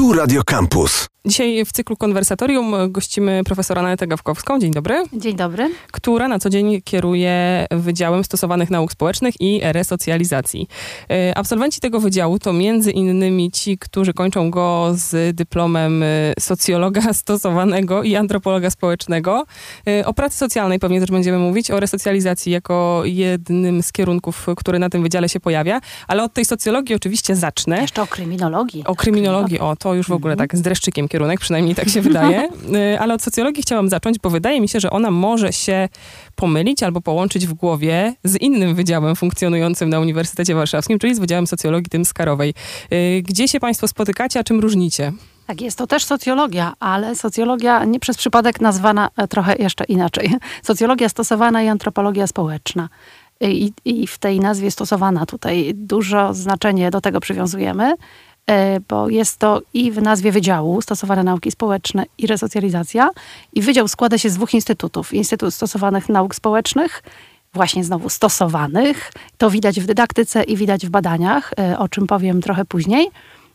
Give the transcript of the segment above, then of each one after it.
Tu Radio Campus. Dzisiaj w cyklu konwersatorium gościmy profesora Anetę Gawkowską, dzień dobry, Dzień dobry. która na co dzień kieruje Wydziałem Stosowanych Nauk Społecznych i Resocjalizacji. E, Absolwenci tego wydziału to między innymi ci, którzy kończą go z dyplomem e, socjologa stosowanego i antropologa społecznego. E, O pracy socjalnej pewnie też będziemy mówić, o resocjalizacji jako jednym z kierunków, który na tym wydziale się pojawia, ale od tej socjologii oczywiście zacznę. Jeszcze o kryminologii. O kryminologii, o, to już w ogóle tak z dreszczykiem kierunek, przynajmniej tak się wydaje. Y, Ale od socjologii chciałam zacząć, bo wydaje mi się, że ona może się pomylić albo połączyć w głowie z innym wydziałem funkcjonującym na Uniwersytecie Warszawskim, czyli z Wydziałem Socjologii Tymskarowej. Y, Gdzie się Państwo spotykacie, a czym różnicie? Tak, jest to też socjologia, ale socjologia nie przez przypadek nazwana e, trochę jeszcze inaczej. Socjologia stosowana i antropologia społeczna. I, I w tej nazwie stosowana tutaj dużo znaczenie do tego przywiązujemy, e, bo jest to i w nazwie wydziału stosowane nauki społeczne i resocjalizacja. I wydział składa się z dwóch instytutów. Instytut Stosowanych Nauk Społecznych, właśnie znowu stosowanych. To widać w dydaktyce i widać w badaniach, e, o czym powiem trochę później.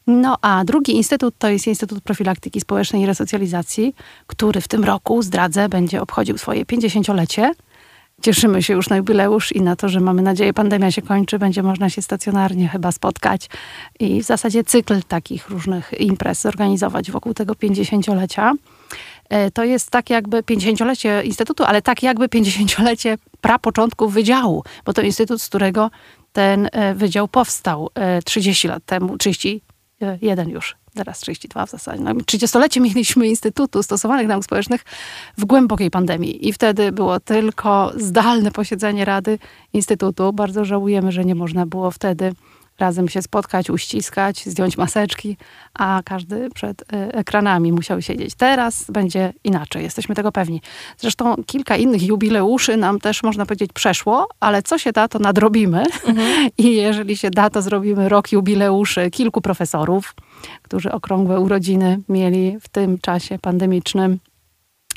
No a drugi instytut to jest Instytut Profilaktyki Społecznej i Resocjalizacji, który w tym roku, zdradzę, będzie obchodził swoje 50-lecie. Cieszymy się już na jubileusz i na to, że mamy nadzieję, pandemia się kończy, będzie można się stacjonarnie chyba spotkać i w zasadzie cykl takich różnych imprez zorganizować wokół tego 50-lecia. E, To jest tak jakby 50-lecie Instytutu, ale tak jakby 50-lecie prapoczątków wydziału, bo to instytut, z którego ten e, wydział powstał e, 30 lat temu, 31 już, teraz 32 w zasadzie. No, 30-lecie mieliśmy Instytutu Stosowanych Nauk Społecznych w głębokiej pandemii i wtedy było tylko zdalne posiedzenie Rady Instytutu. Bardzo żałujemy, że nie można było wtedy razem się spotkać, uściskać, zdjąć maseczki, a każdy przed y, ekranami musiał siedzieć. Teraz będzie inaczej, jesteśmy tego pewni. Zresztą kilka innych jubileuszy nam też, można powiedzieć, przeszło, ale co się da, to nadrobimy. I jeżeli się da, to zrobimy rok jubileuszy kilku profesorów, którzy okrągłe urodziny mieli w tym czasie pandemicznym.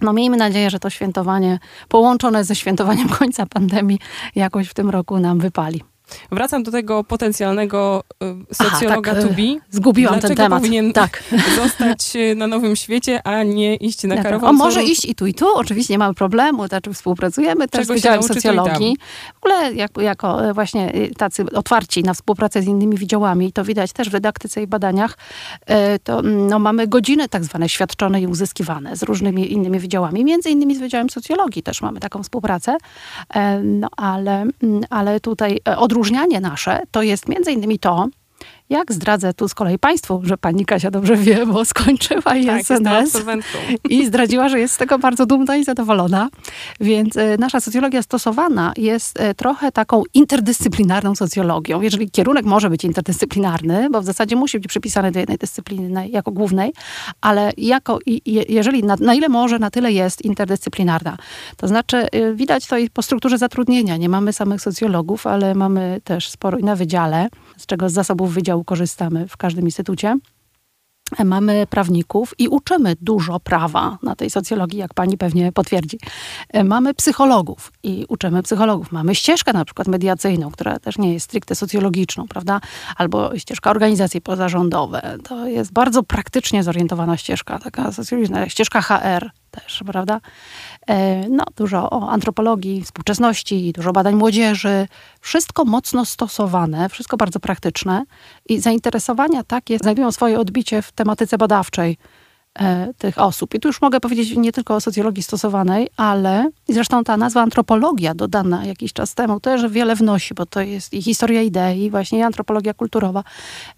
No miejmy nadzieję, że to świętowanie połączone ze świętowaniem końca pandemii jakoś w tym roku nam wypali. Wracam do tego potencjalnego y, socjologa tak, y, be. Zgubiłam Dlaczego ten temat. powinien Tak. zostać y, na Nowym Świecie, a nie iść na Tak, karową? O, może iść i tu, i tu. Oczywiście nie mamy problemu, znaczy współpracujemy też Czego z Wydziałem Socjologii. W ogóle jako, jako e, właśnie e, tacy otwarci na współpracę z innymi wydziałami, to widać też w dydaktyce i badaniach, e, to mm, no, mamy godziny tak zwane świadczone i uzyskiwane z różnymi innymi wydziałami. Między innymi z Wydziałem Socjologii też mamy taką współpracę. No, ale, mm, ale tutaj e, odróżnianie nasze to jest między innymi to, jak zdradzę tu z kolei Państwu, że pani Kasia dobrze wie, bo skończyła Tak, SNS i zdradziła, że jest z tego bardzo dumna i zadowolona. Więc e, nasza socjologia stosowana jest e, trochę taką interdyscyplinarną socjologią. Jeżeli kierunek może być interdyscyplinarny, bo w zasadzie musi być przypisany do jednej dyscypliny jako głównej, ale jako, jeżeli na, na ile może, na tyle jest interdyscyplinarna. To znaczy e, widać to i po strukturze zatrudnienia. Nie mamy samych socjologów, ale mamy też sporo i na wydziale, z czego z zasobów wydziału korzystamy w każdym instytucie. Mamy prawników i uczymy dużo prawa na tej socjologii, jak pani pewnie potwierdzi. E, Mamy psychologów i uczymy psychologów. Mamy ścieżkę na przykład mediacyjną, która też nie jest stricte socjologiczną, prawda? Albo ścieżka organizacje pozarządowe. To jest bardzo praktycznie zorientowana ścieżka, taka socjologiczna. Ścieżka HR też, prawda? E, No, dużo o antropologii, współczesności, dużo badań młodzieży. Wszystko mocno stosowane, wszystko bardzo praktyczne i zainteresowania takie znajdują swoje odbicie w tematyce badawczej tych osób. I tu już mogę powiedzieć nie tylko o socjologii stosowanej, ale i zresztą ta nazwa antropologia dodana jakiś czas temu też wiele wnosi, bo to jest i historia idei, właśnie i antropologia kulturowa,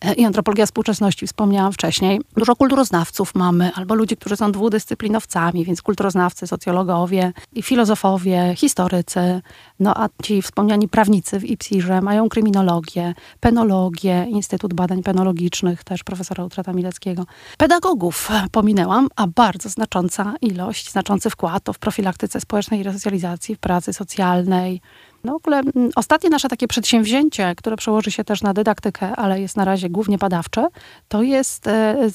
e, i antropologia współczesności, wspomniałam wcześniej. Dużo kulturoznawców mamy, albo ludzi, którzy są dwudyscyplinowcami, więc kulturoznawcy, socjologowie, i filozofowie, historycy, no a ci wspomniani prawnicy w IPSIR-ze mają kryminologię, penologię, Instytut Badań Penologicznych, też profesora Utrata Mileckiego. Pedagogów e, a bardzo znacząca ilość, znaczący wkład to w profilaktyce społecznej i resocjalizacji, w pracy socjalnej. No w ogóle mm, ostatnie nasze takie przedsięwzięcie, które przełoży się też na dydaktykę, ale jest na razie głównie badawcze, to jest, e,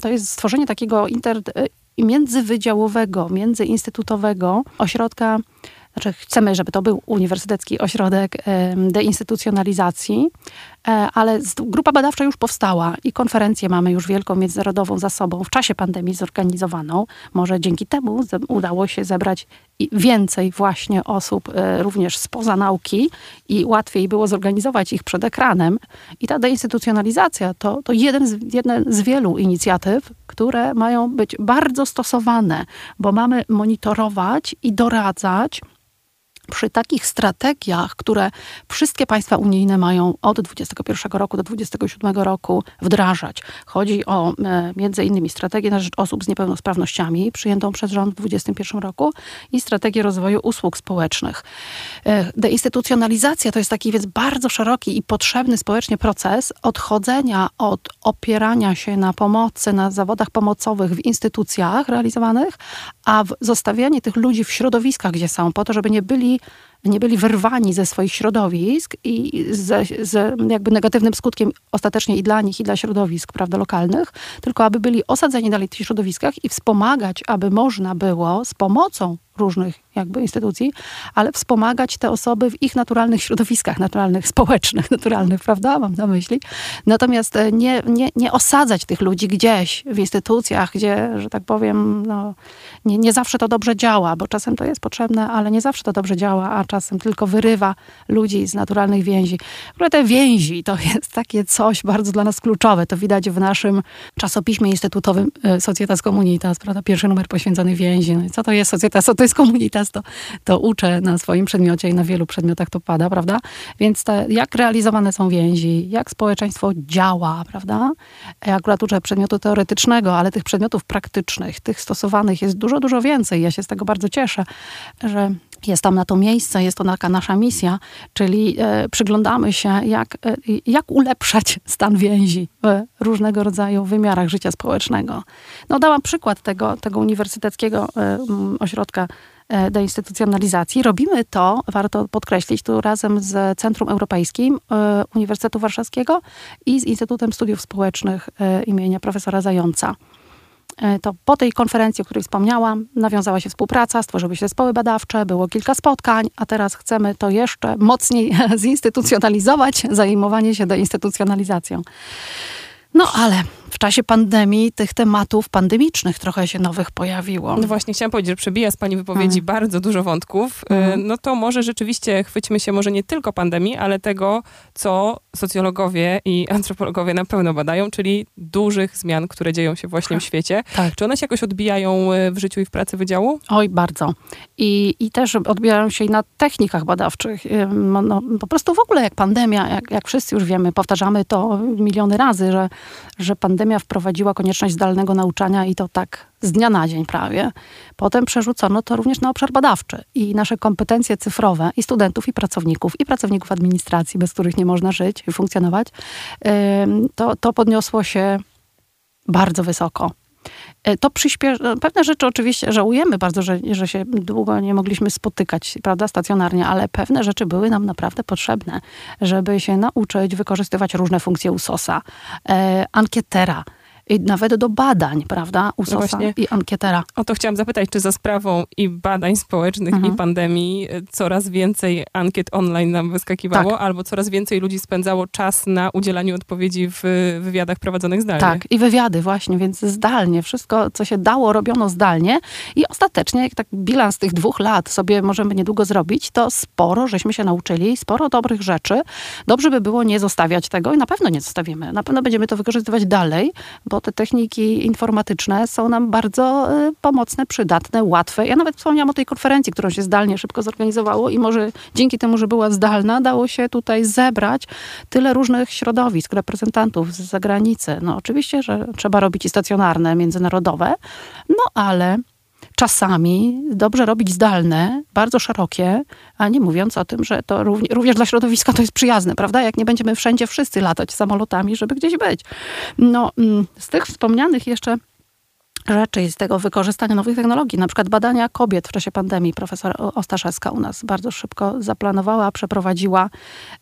to jest stworzenie takiego inter, e, międzywydziałowego, międzyinstytutowego ośrodka znaczy chcemy, żeby to był Uniwersytecki Ośrodek Deinstytucjonalizacji, e, ale grupa badawcza już powstała i konferencję mamy już wielką międzynarodową za sobą w czasie pandemii zorganizowaną. Może dzięki temu udało się zebrać więcej właśnie osób e, również spoza nauki i łatwiej było zorganizować ich przed ekranem. I ta deinstytucjonalizacja to, to jeden z, z wielu inicjatyw, które mają być bardzo stosowane, bo mamy monitorować i doradzać przy takich strategiach, które wszystkie państwa unijne mają od 2021 roku do 2027 roku wdrażać. Chodzi o e, między innymi strategię na rzecz osób z niepełnosprawnościami przyjętą przez rząd w 2021 roku i strategię rozwoju usług społecznych. E, deinstytucjonalizacja to jest taki więc bardzo szeroki i potrzebny społecznie proces odchodzenia od opierania się na pomocy, na zawodach pomocowych w instytucjach realizowanych, a zostawianie tych ludzi w środowiskach, gdzie są, po to, żeby nie byli nie byli wyrwani ze swoich środowisk i z, z jakby negatywnym skutkiem ostatecznie i dla nich, i dla środowisk prawda, lokalnych, tylko aby byli osadzeni dalej w tych środowiskach i wspomagać, aby można było z pomocą różnych jakby instytucji, ale wspomagać te osoby w ich naturalnych środowiskach, naturalnych, społecznych, naturalnych, prawda? Mam na myśli. Natomiast e, nie, nie, nie osadzać tych ludzi gdzieś w instytucjach, gdzie, że tak powiem, no, nie, nie zawsze to dobrze działa, bo czasem to jest potrzebne, ale nie zawsze to dobrze działa, a czasem tylko wyrywa ludzi z naturalnych więzi. W te więzi to jest takie coś bardzo dla nas kluczowe. To widać w naszym czasopiśmie instytutowym e, Societas Comunitas, prawda? Pierwszy numer poświęcony więzi. No co to jest Societas? Co to jest Comunitas? To, to uczę na swoim przedmiocie i na wielu przedmiotach to pada, prawda? Więc te, jak realizowane są więzi, jak społeczeństwo działa, prawda? Ja akurat uczę przedmiotu teoretycznego, ale tych przedmiotów praktycznych, tych stosowanych jest dużo, dużo więcej. Ja się z tego bardzo cieszę, że jest tam na to miejsce, jest to taka nasza misja, czyli e, przyglądamy się, jak, e, jak ulepszać stan więzi w różnego rodzaju wymiarach życia społecznego. No, dałam przykład tego, tego uniwersyteckiego e, ośrodka deinstytucjonalizacji. Robimy to, warto podkreślić, tu razem z Centrum Europejskim e, Uniwersytetu Warszawskiego i z Instytutem Studiów Społecznych e, imienia profesora Zająca. E, to po tej konferencji, o której wspomniałam, nawiązała się współpraca, stworzyły się zespoły badawcze, było kilka spotkań, a teraz chcemy to jeszcze mocniej zinstytucjonalizować, zajmowanie się deinstytucjonalizacją. No ale w czasie pandemii tych tematów pandemicznych trochę się nowych pojawiło. No właśnie, chciałam powiedzieć, że przebija z Pani wypowiedzi hmm. bardzo dużo wątków. Hmm. No to może rzeczywiście chwyćmy się może nie tylko pandemii, ale tego, co socjologowie i antropologowie na pewno badają, czyli dużych zmian, które dzieją się właśnie w świecie. Tak. Czy one się jakoś odbijają e, w życiu i w pracy wydziału? Oj, bardzo. I, i też odbijają się i na technikach badawczych. No, po prostu w ogóle jak pandemia, jak, jak wszyscy już wiemy, powtarzamy to miliony razy, że, że pandemia pandemia wprowadziła konieczność zdalnego nauczania i to tak z dnia na dzień prawie. Potem przerzucono to również na obszar badawczy i nasze kompetencje cyfrowe i studentów, i pracowników, i pracowników administracji, bez których nie można żyć i funkcjonować, to, to podniosło się bardzo wysoko. E, to przyspiesza, no, pewne rzeczy oczywiście żałujemy bardzo, że, że się długo nie mogliśmy spotykać, prawda, stacjonarnie, ale pewne rzeczy były nam naprawdę potrzebne, żeby się nauczyć wykorzystywać różne funkcje USOS-a, e, ankietera, nawet do badań, prawda, USOS no i ankietera. O to chciałam zapytać, czy za sprawą i badań społecznych mhm. i pandemii e, coraz więcej ankiet online nam wyskakiwało, tak. albo coraz więcej ludzi spędzało czas na udzielaniu odpowiedzi w wywiadach prowadzonych zdalnie. Tak, i wywiady właśnie, więc zdalnie. Wszystko, co się dało, robiono zdalnie i ostatecznie, jak tak bilans tych dwóch lat sobie możemy niedługo zrobić, to sporo żeśmy się nauczyli, sporo dobrych rzeczy. Dobrze by było nie zostawiać tego i na pewno nie zostawimy. Na pewno będziemy to wykorzystywać dalej, bo te techniki informatyczne są nam bardzo y, pomocne, przydatne, łatwe. Ja nawet wspomniałam o tej konferencji, którą się zdalnie szybko zorganizowało i może dzięki temu, że była zdalna, dało się tutaj zebrać tyle różnych środowisk, reprezentantów z zagranicy. No oczywiście, że trzeba robić i stacjonarne, międzynarodowe, no ale czasami dobrze robić zdalne, bardzo szerokie, a nie mówiąc o tym, że to również, również dla środowiska to jest przyjazne, prawda? Jak nie będziemy wszędzie wszyscy latać samolotami, żeby gdzieś być. No, mm, z tych wspomnianych jeszcze rzeczy z tego wykorzystania nowych technologii, na przykład badania kobiet w czasie pandemii. Profesor Ostaszewska u nas bardzo szybko zaplanowała, przeprowadziła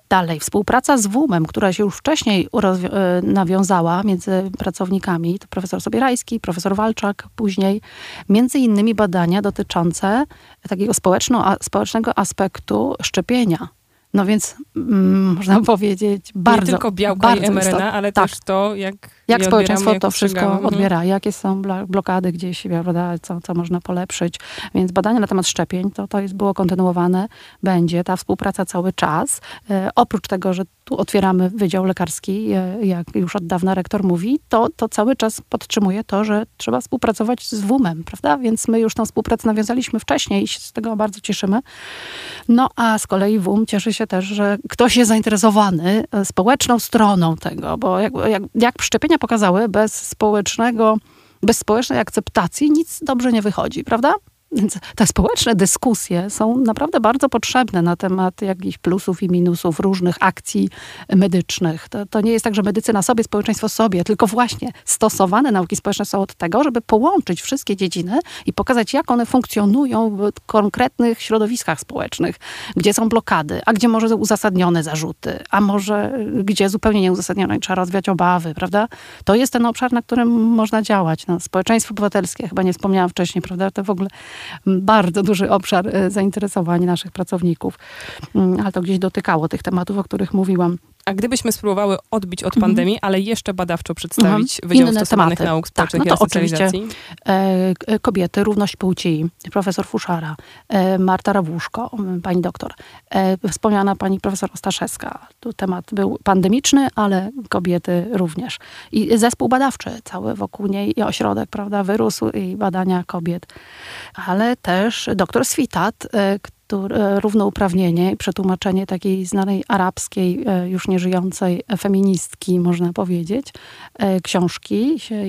dalej. Współpraca z WUM-em, która się już wcześniej e, nawiązała między pracownikami, to profesor Sobierajski, profesor Walczak później, między innymi badania dotyczące takiego społecznego aspektu szczepienia no więc mm, można powiedzieć bardzo. Nie tylko białka bardzo i mRNA, ale tak. też to, jak. Jak społeczeństwo jak to wszystko mhm. odbiera, jakie są blokady gdzieś, prawda, co, co można polepszyć. Więc badania na temat szczepień, to, to jest, było kontynuowane, będzie ta współpraca cały czas. E, oprócz tego, że tu otwieramy Wydział Lekarski, e, jak już od dawna rektor mówi, to, to cały czas podtrzymuje to, że trzeba współpracować z WUM-em, prawda? Więc my już tą współpracę nawiązaliśmy wcześniej i się z tego bardzo cieszymy. No a z kolei WUM cieszy się też, że ktoś jest zainteresowany e, społeczną stroną tego, bo jak, jak, jak szczepienia pokazały, bez społecznego, bez społecznej akceptacji nic dobrze nie wychodzi, prawda? Więc te społeczne dyskusje są naprawdę bardzo potrzebne na temat jakichś plusów i minusów różnych akcji medycznych. To, to nie jest tak, że medycyna sobie, społeczeństwo sobie, tylko właśnie stosowane nauki społeczne są od tego, żeby połączyć wszystkie dziedziny i pokazać, jak one funkcjonują w konkretnych środowiskach społecznych, gdzie są blokady, a gdzie może uzasadnione zarzuty, a może gdzie zupełnie nieuzasadnione i trzeba rozwiać obawy, prawda? To jest ten obszar, na którym można działać. No, społeczeństwo obywatelskie, chyba nie wspomniałam wcześniej, prawda? To w ogóle bardzo duży obszar e, zainteresowania naszych pracowników, mm, ale to gdzieś dotykało tych tematów, o których mówiłam. A gdybyśmy spróbowały odbić od mhm. pandemii, ale jeszcze badawczo przedstawić mhm. Wydział Inne Stosowanych tematy. Nauk Społecznych tak, no to oczywiście e, kobiety, równość płci, profesor Fuszara, e, Marta Rawuszko, pani doktor, e, wspomniana pani profesor Ostaszewska. Tu temat był pandemiczny, ale kobiety również. I zespół badawczy cały wokół niej i ośrodek, prawda, wyrósł i badania kobiet. Ale też doktor Switat, e, E, równouprawnienie i przetłumaczenie takiej znanej arabskiej, e, już nieżyjącej feministki, można powiedzieć, e, książki się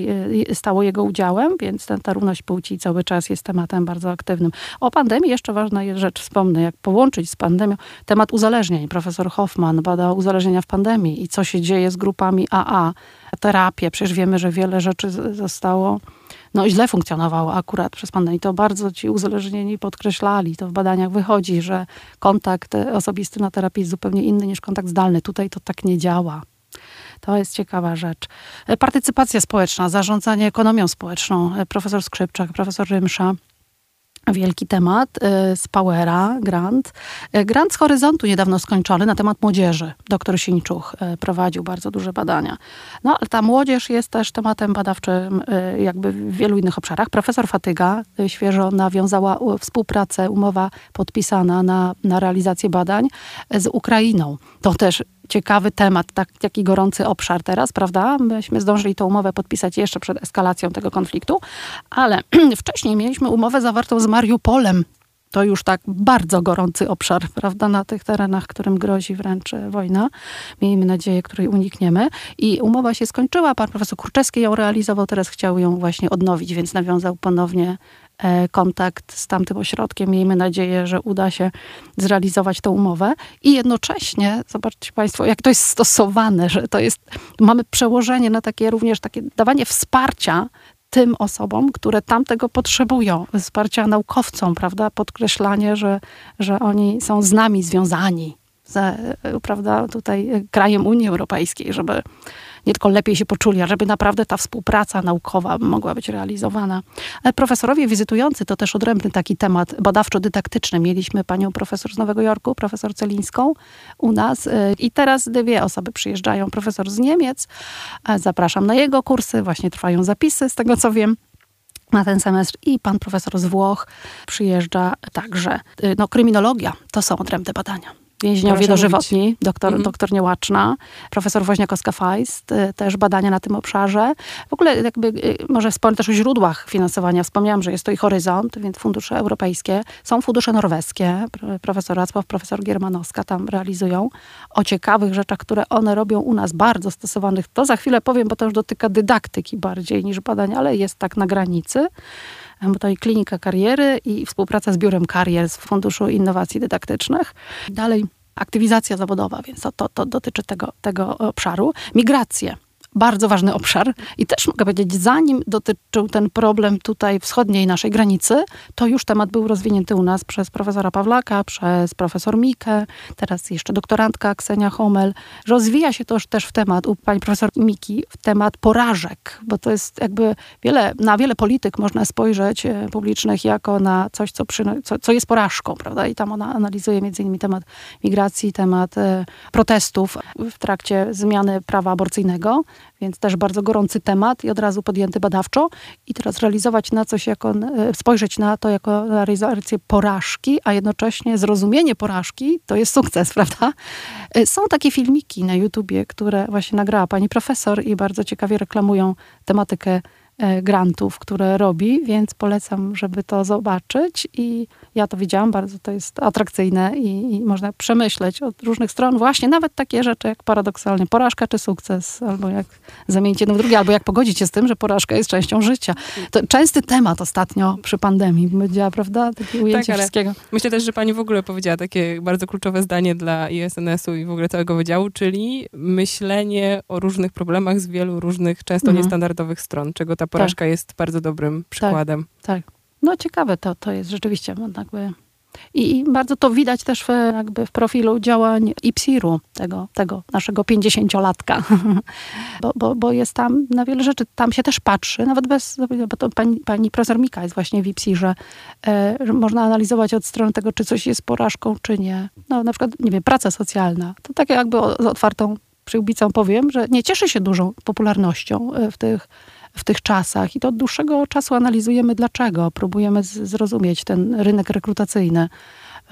stało jego udziałem, więc ta, ta równość płci cały czas jest tematem bardzo aktywnym. O pandemii jeszcze ważna jest rzecz, wspomnę, jak połączyć z pandemią temat uzależnień. Profesor Hoffman bada uzależnienia w pandemii i co się dzieje z grupami AA, terapię. Przecież wiemy, że wiele rzeczy zostało no, źle funkcjonowało akurat przez pandemię. To bardzo ci uzależnieni podkreślali. To w badaniach wychodzi, że kontakt osobisty na terapii jest zupełnie inny niż kontakt zdalny. Tutaj to tak nie działa. To jest ciekawa rzecz. Partycypacja społeczna, zarządzanie ekonomią społeczną. Profesor Skrzypczak, profesor Rymsza wielki temat y, z Powera, grant. Y, grant z Horyzontu niedawno skończony na temat młodzieży. Doktor Sińczuch y, prowadził bardzo duże badania. No, ale ta młodzież jest też tematem badawczym jakby w wielu innych obszarach. Profesor Fatyga świeżo nawiązała współpracę, umowa podpisana na, na realizację badań z Ukrainą. To też ciekawy temat, tak, taki gorący obszar teraz, prawda? Myśmy zdążyli tę umowę podpisać jeszcze przed eskalacją tego konfliktu, ale wcześniej mieliśmy umowę zawartą z Mariupolem. To już tak bardzo gorący obszar, prawda, na tych terenach, którym grozi wręcz wojna. Miejmy nadzieję, której unikniemy. I umowa się skończyła. Pan profesor Kurczewski ją realizował, teraz chciał ją właśnie odnowić, więc nawiązał ponownie kontakt z tamtym ośrodkiem. Miejmy nadzieję, że uda się zrealizować tę umowę. I jednocześnie, zobaczcie Państwo, jak to jest stosowane, że to jest, mamy przełożenie na takie również takie dawanie wsparcia tym osobom, które tamtego potrzebują, wsparcia naukowcom, prawda? Podkreślanie, że, że oni są z nami związani, ze, prawda, tutaj krajem Unii Europejskiej, żeby nie tylko lepiej się poczuli, a żeby naprawdę ta współpraca naukowa mogła być realizowana. Ale profesorowie wizytujący to też odrębny taki temat badawczo-dydaktyczny. Mieliśmy panią profesor z Nowego Jorku, profesor Celińską u nas y, i teraz dwie osoby przyjeżdżają. Profesor z Niemiec, zapraszam na jego kursy, właśnie trwają zapisy z tego co wiem na ten semestr i pan profesor z Włoch przyjeżdża także. No, kryminologia to są odrębne badania więźniowie dożywotni, doktor, mhm. doktor Niełaczna, profesor Woźniakowska-Feist, y, też badania na tym obszarze. W ogóle jakby, y, może wspomnę też o źródłach finansowania. Wspomniałam, że jest to i Horyzont, więc fundusze europejskie. Są fundusze norweskie, profesor Racław, profesor Giermanowska tam realizują o ciekawych rzeczach, które one robią u nas, bardzo stosowanych. To za chwilę powiem, bo to już dotyka dydaktyki bardziej niż badań, ale jest tak na granicy bo to i klinika kariery i współpraca z biurem karier z Funduszu Innowacji Dydaktycznych. Dalej aktywizacja zawodowa, więc to, to, to dotyczy tego, tego obszaru. Migracje bardzo ważny obszar i też mogę powiedzieć, zanim dotyczył ten problem tutaj wschodniej naszej granicy, to już temat był rozwinięty u nas przez profesora Pawlaka, przez profesor Mikę, teraz jeszcze doktorantka Ksenia Homel. Rozwija się to też w temat u pani profesor Miki, w temat porażek, bo to jest jakby wiele, na wiele polityk można spojrzeć e, publicznych jako na coś, co, co, co jest porażką, prawda? I tam ona analizuje między innymi temat migracji, temat e, protestów w trakcie zmiany prawa aborcyjnego, więc też bardzo gorący temat i od razu podjęty badawczo. I teraz realizować na coś jako, e, spojrzeć na to jako realizację porażki, a jednocześnie zrozumienie porażki to jest sukces, prawda? E, są takie filmiki na YouTubie, które właśnie nagrała pani profesor i bardzo ciekawie reklamują tematykę grantów, które robi, więc polecam, żeby to zobaczyć i ja to widziałam, bardzo to jest atrakcyjne i, i, można przemyśleć od różnych stron właśnie nawet takie rzeczy jak paradoksalnie porażka czy sukces, albo jak zamienić jedno w drugie, albo jak pogodzić się z tym, że porażka jest częścią życia. To częsty temat ostatnio przy pandemii będzie, prawda? Takie ujęcie tak, wszystkiego. Myślę też, że pani w ogóle powiedziała takie bardzo kluczowe zdanie dla ISNS-u i w ogóle całego wydziału, czyli myślenie o różnych problemach z wielu różnych, często mhm. niestandardowych stron, czego ta porażka tak. jest bardzo dobrym przykładem. Tak, tak. No ciekawe to, to jest rzeczywiście. Jakby i, I, bardzo to widać też w, jakby w profilu działań IPSIR-u, tego, tego naszego pięćdziesięciolatka. bo, bo, bo jest tam na wiele rzeczy, tam się też patrzy, nawet bez, bo to pani, pani profesor Mika jest właśnie w IPSIR-ze, e, że można analizować od strony tego, czy coś jest porażką, czy nie. No na przykład, nie wiem, praca socjalna. To tak jakby z otwartą przyłbicą powiem, że nie cieszy się dużą popularnością e, w tych w tych czasach. I to od dłuższego czasu analizujemy dlaczego. Próbujemy zrozumieć ten rynek rekrutacyjny.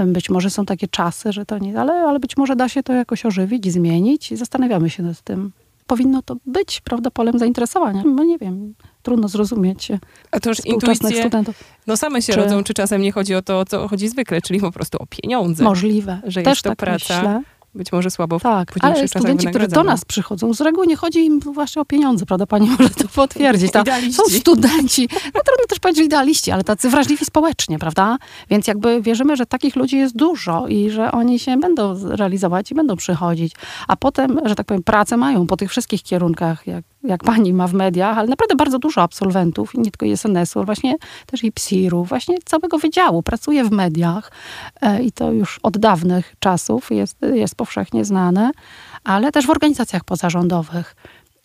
Być może są takie czasy, że to nie, ale, ale być może da się to jakoś ożywić, zmienić i zastanawiamy się nad tym. Powinno to być, prawda, polem zainteresowania. No nie wiem, trudno zrozumieć A to już intuicje, studentów. no same się czy... rodzą, czy czasem nie chodzi o to, o co chodzi zwykle, czyli po prostu o pieniądze. Możliwe. Że Też jest to tak praca. Myślę być może słabo tak, w ale studenci, którzy do nas przychodzą, z reguły nie chodzi im właśnie o pieniądze, prawda? Pani może to potwierdzić. Ta, są studenci, no trudno też powiedzieć idealiści, ale tacy wrażliwi społecznie, prawda? Więc jakby wierzymy, że takich ludzi jest dużo i że oni się będą realizować i będą przychodzić. A potem, że tak powiem, pracę mają po tych wszystkich kierunkach, jak jak pani ma w mediach, ale naprawdę bardzo dużo absolwentów, nie tylko ISNS-u, ale właśnie też i PSIR-u, właśnie całego wydziału pracuje w mediach e, i to już od dawnych czasów jest, jest powszechnie znane, ale też w organizacjach pozarządowych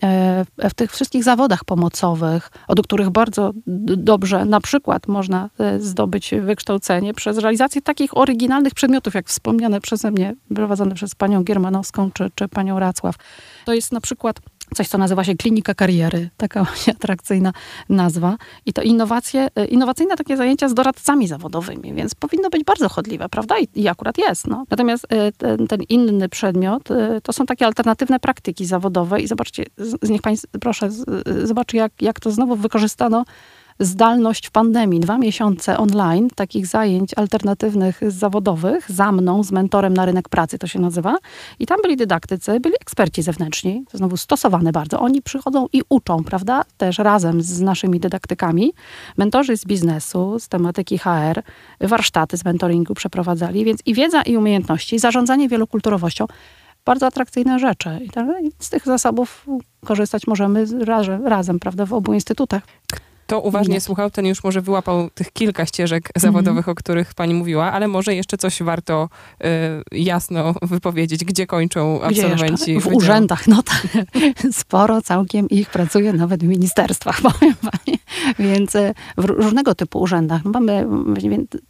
e, w tych wszystkich zawodach pomocowych, od których bardzo dobrze na przykład można e, zdobyć wykształcenie przez realizację takich oryginalnych przedmiotów, jak wspomniane przeze mnie, prowadzone przez panią Giermanowską czy, czy panią Racław. To jest na przykład coś, co nazywa się klinika kariery, taka właśnie atrakcyjna nazwa. I to innowacje, e, innowacyjne takie zajęcia z doradcami zawodowymi, więc powinno być bardzo chodliwe, prawda? I, i akurat jest. No. Natomiast e, ten, ten, inny przedmiot e, to są takie alternatywne praktyki zawodowe i zobaczcie, z, z niech pani, proszę, zobaczy jak, jak to znowu wykorzystano zdalność w pandemii. Dwa miesiące online takich zajęć alternatywnych zawodowych za mną, z mentorem na rynek pracy to się nazywa. I tam byli dydaktycy, byli eksperci zewnętrzni, to znowu stosowane bardzo. Oni przychodzą i uczą, prawda? Też razem z naszymi dydaktykami. Mentorzy z biznesu, z tematyki HR, warsztaty z mentoringu przeprowadzali, więc i wiedza, i umiejętności, zarządzanie wielokulturowością bardzo atrakcyjne rzeczy. I z tych zasobów korzystać możemy razem, razem, prawda, w obu instytutach kto uważnie słuchał, ten już może wyłapał tych kilka ścieżek mhm. zawodowych, o których pani mówiła, ale może jeszcze coś warto y, jasno wypowiedzieć, gdzie kończą absolwenci. W urzędach, no tak. Sporo całkiem ich pracuje nawet w ministerstwach, powiem pani. Więc y, w różnego typu urzędach. Mamy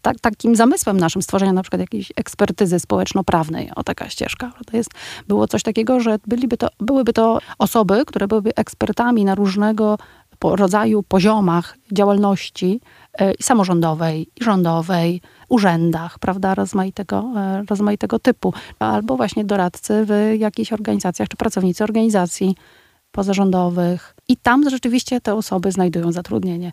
tak, takim zamysłem naszym stworzenia na przykład jakiejś ekspertyzy społeczno-prawnej, o taka ścieżka. To jest, było coś takiego, że byliby to, byłyby to osoby, które byłyby ekspertami na różnego rodzaju poziomach działalności e, i samorządowej, i rządowej, urzędach, prawda, rozmaitego, e, rozmaitego typu, albo właśnie doradcy w jakichś organizacjach, czy pracownicy organizacji pozarządowych. I tam rzeczywiście te osoby znajdują zatrudnienie.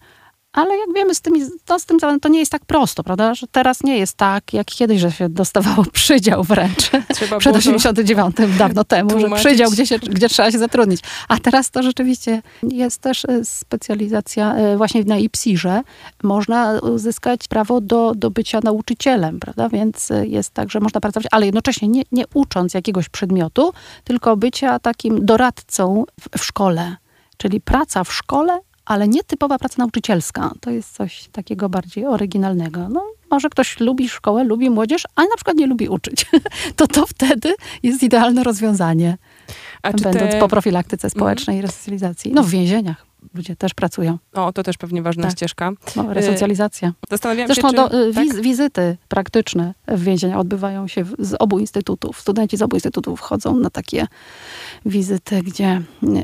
Ale jak wiemy, z, tymi, to, z tym to nie jest tak prosto, prawda? Że teraz nie jest tak, jak kiedyś, że się dostawało przydział wręcz. Trzeba Przed 89, dawno temu, tłumaczyć. że przydział, gdzie, się, gdzie trzeba się zatrudnić. A teraz to rzeczywiście jest też e, specjalizacja e, właśnie na IPSIRze. Można uzyskać prawo do, do bycia nauczycielem, prawda? Więc e, jest tak, że można pracować, ale jednocześnie nie, nie ucząc jakiegoś przedmiotu, tylko bycia takim doradcą w, w szkole. Czyli praca w szkole ale nie typowa praca nauczycielska. To jest coś takiego bardziej oryginalnego. No, może ktoś lubi szkołę, lubi młodzież, ale na przykład nie lubi uczyć. to to wtedy jest idealne rozwiązanie. A będąc te... po profilaktyce społecznej i resocjalizacji. No w więzieniach ludzie też pracują. O, to też pewnie ważna tak. ścieżka. No, resocjalizacja. Y, zastanawiam Zresztą się, czy... do, y, wiz, tak? wizyty praktyczne w więzieniach odbywają się z obu instytutów. Studenci z obu instytutów chodzą na takie wizyty, gdzie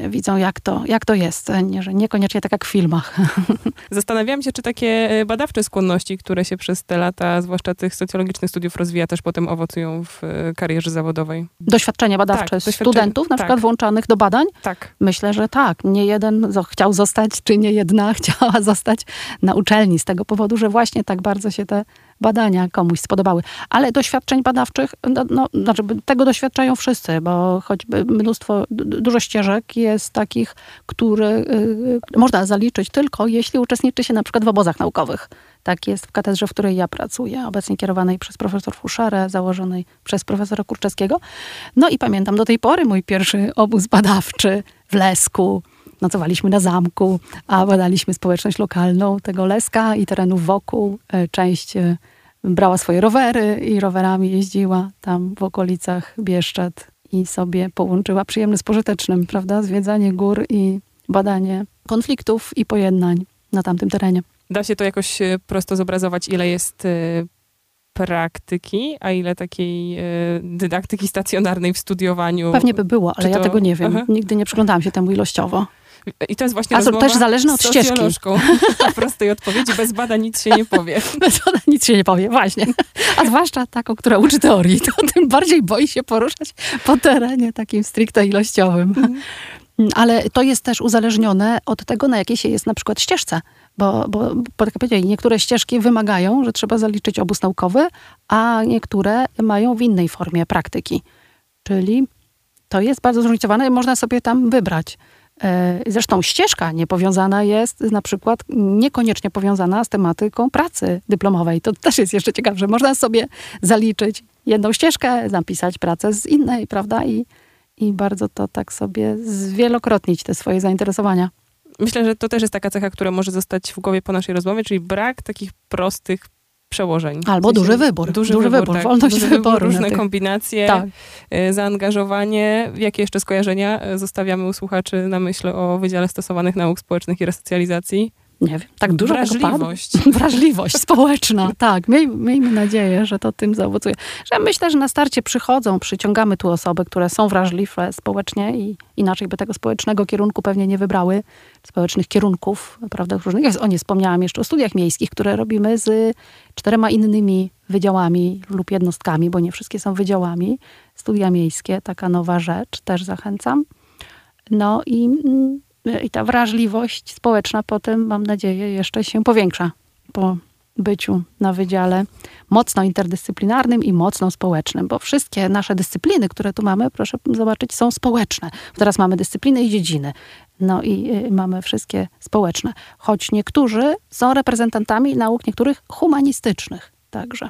widzą, jak to, jak to jest. Nie, że niekoniecznie tak jak w filmach. Zastanawiam się, czy takie e, badawcze skłonności, które się przez te lata, zwłaszcza tych socjologicznych studiów rozwija, też potem owocują w e, karierze zawodowej. Doświadczenia badawcze tak, studentów, na tak. przykład włączanych do badań? Tak. Myślę, że tak. Nie jeden chciał zostać, czy nie jedna chciała zostać na uczelni z tego powodu, że właśnie tak bardzo się te badania komuś spodobały. Ale doświadczeń badawczych, no, no, znaczy tego doświadczają wszyscy, bo choćby mnóstwo, dużo ścieżek jest takich, które y, można zaliczyć tylko, jeśli uczestniczy się na przykład w obozach naukowych. Tak jest w katedrze, w której ja pracuję, obecnie kierowanej przez profesor Fuszarę, założonej przez profesora Kurczewskiego. No i pamiętam do tej pory mój pierwszy obóz badawczy w Lesku, nocowaliśmy na zamku, a badaliśmy społeczność lokalną tego Leska i terenów wokół. E, część e, brała swoje rowery i rowerami jeździła tam w okolicach Bieszczad i sobie połączyła przyjemne z pożytecznym, prawda? Zwiedzanie gór i badanie konfliktów i pojednań na tamtym terenie. Da się to jakoś e, prosto zobrazować, ile jest praktyki, a ile takiej dydaktyki stacjonarnej w studiowaniu? Pewnie by było, ale to... ja tego nie wiem. Aha. Nigdy nie przyglądałam się temu ilościowo. I to jest właśnie A to też zależne od ścieżki. Na prostej odpowiedzi, bez badań nic się nie powie. Bez badań nic się nie powie, właśnie. A zwłaszcza taką, która uczy teorii, to tym bardziej boi się poruszać po terenie takim stricte ilościowym. Mhm. Ale to jest też uzależnione od tego, na jakiej się jest na przykład ścieżce. Bo, bo, bo tak powiedzieli, niektóre ścieżki wymagają, że trzeba zaliczyć obóz naukowy, a niektóre mają w innej formie praktyki. Czyli to jest bardzo zróżnicowane i można sobie tam wybrać. E, zresztą ścieżka niepowiązana jest na przykład niekoniecznie powiązana z tematyką pracy dyplomowej. To też jest jeszcze ciekawe, że można sobie zaliczyć jedną ścieżkę, napisać pracę z innej, prawda? I, i bardzo to tak sobie zwielokrotnić te swoje zainteresowania. Myślę, że to też jest taka cecha, która może zostać w głowie po naszej rozmowie, czyli brak takich prostych przełożeń. Albo duży wybór. Duży, duży wybór, wybór tak. wolność duży wyboru. Różne kombinacje, tak. Y, zaangażowanie. Jakie jeszcze skojarzenia y, zostawiamy u słuchaczy na myśl o Wydziale Stosowanych Nauk Społecznych i Resocjalizacji? Nie wiem, tak dużo Wrażliwość. Wrażliwość społeczna, tak. Miej, miejmy nadzieję, że to tym zaowocuje. Że myślę, że na starcie przychodzą, przyciągamy tu osoby, które są wrażliwe społecznie i inaczej by tego społecznego kierunku pewnie nie wybrały, społecznych kierunków, prawda, różnych. Ja o nie wspomniałam jeszcze o studiach miejskich, które robimy z czterema innymi wydziałami lub jednostkami, bo nie wszystkie są wydziałami. Studia miejskie, taka nowa rzecz, też zachęcam. No i mm, i ta wrażliwość społeczna potem, mam nadzieję, jeszcze się powiększa po byciu na wydziale mocno interdyscyplinarnym i mocno społecznym, bo wszystkie nasze dyscypliny, które tu mamy, proszę zobaczyć, są społeczne. Teraz mamy dyscypliny i dziedziny. No i y, mamy wszystkie społeczne. Choć niektórzy są reprezentantami nauk niektórych humanistycznych także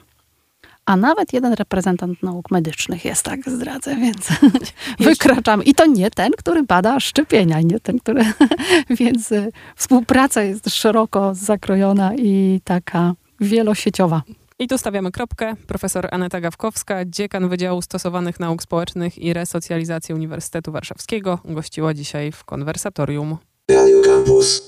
a nawet jeden reprezentant nauk medycznych jest, tak zdradzę, więc wykraczamy. I to nie ten, który bada szczepienia, nie ten, który... więc y, współpraca jest szeroko zakrojona i taka wielosieciowa. I tu stawiamy kropkę. Profesor Aneta Gawkowska, dziekan Wydziału Stosowanych Nauk Społecznych i Resocjalizacji Uniwersytetu Warszawskiego, gościła dzisiaj w konwersatorium. Radio Campus.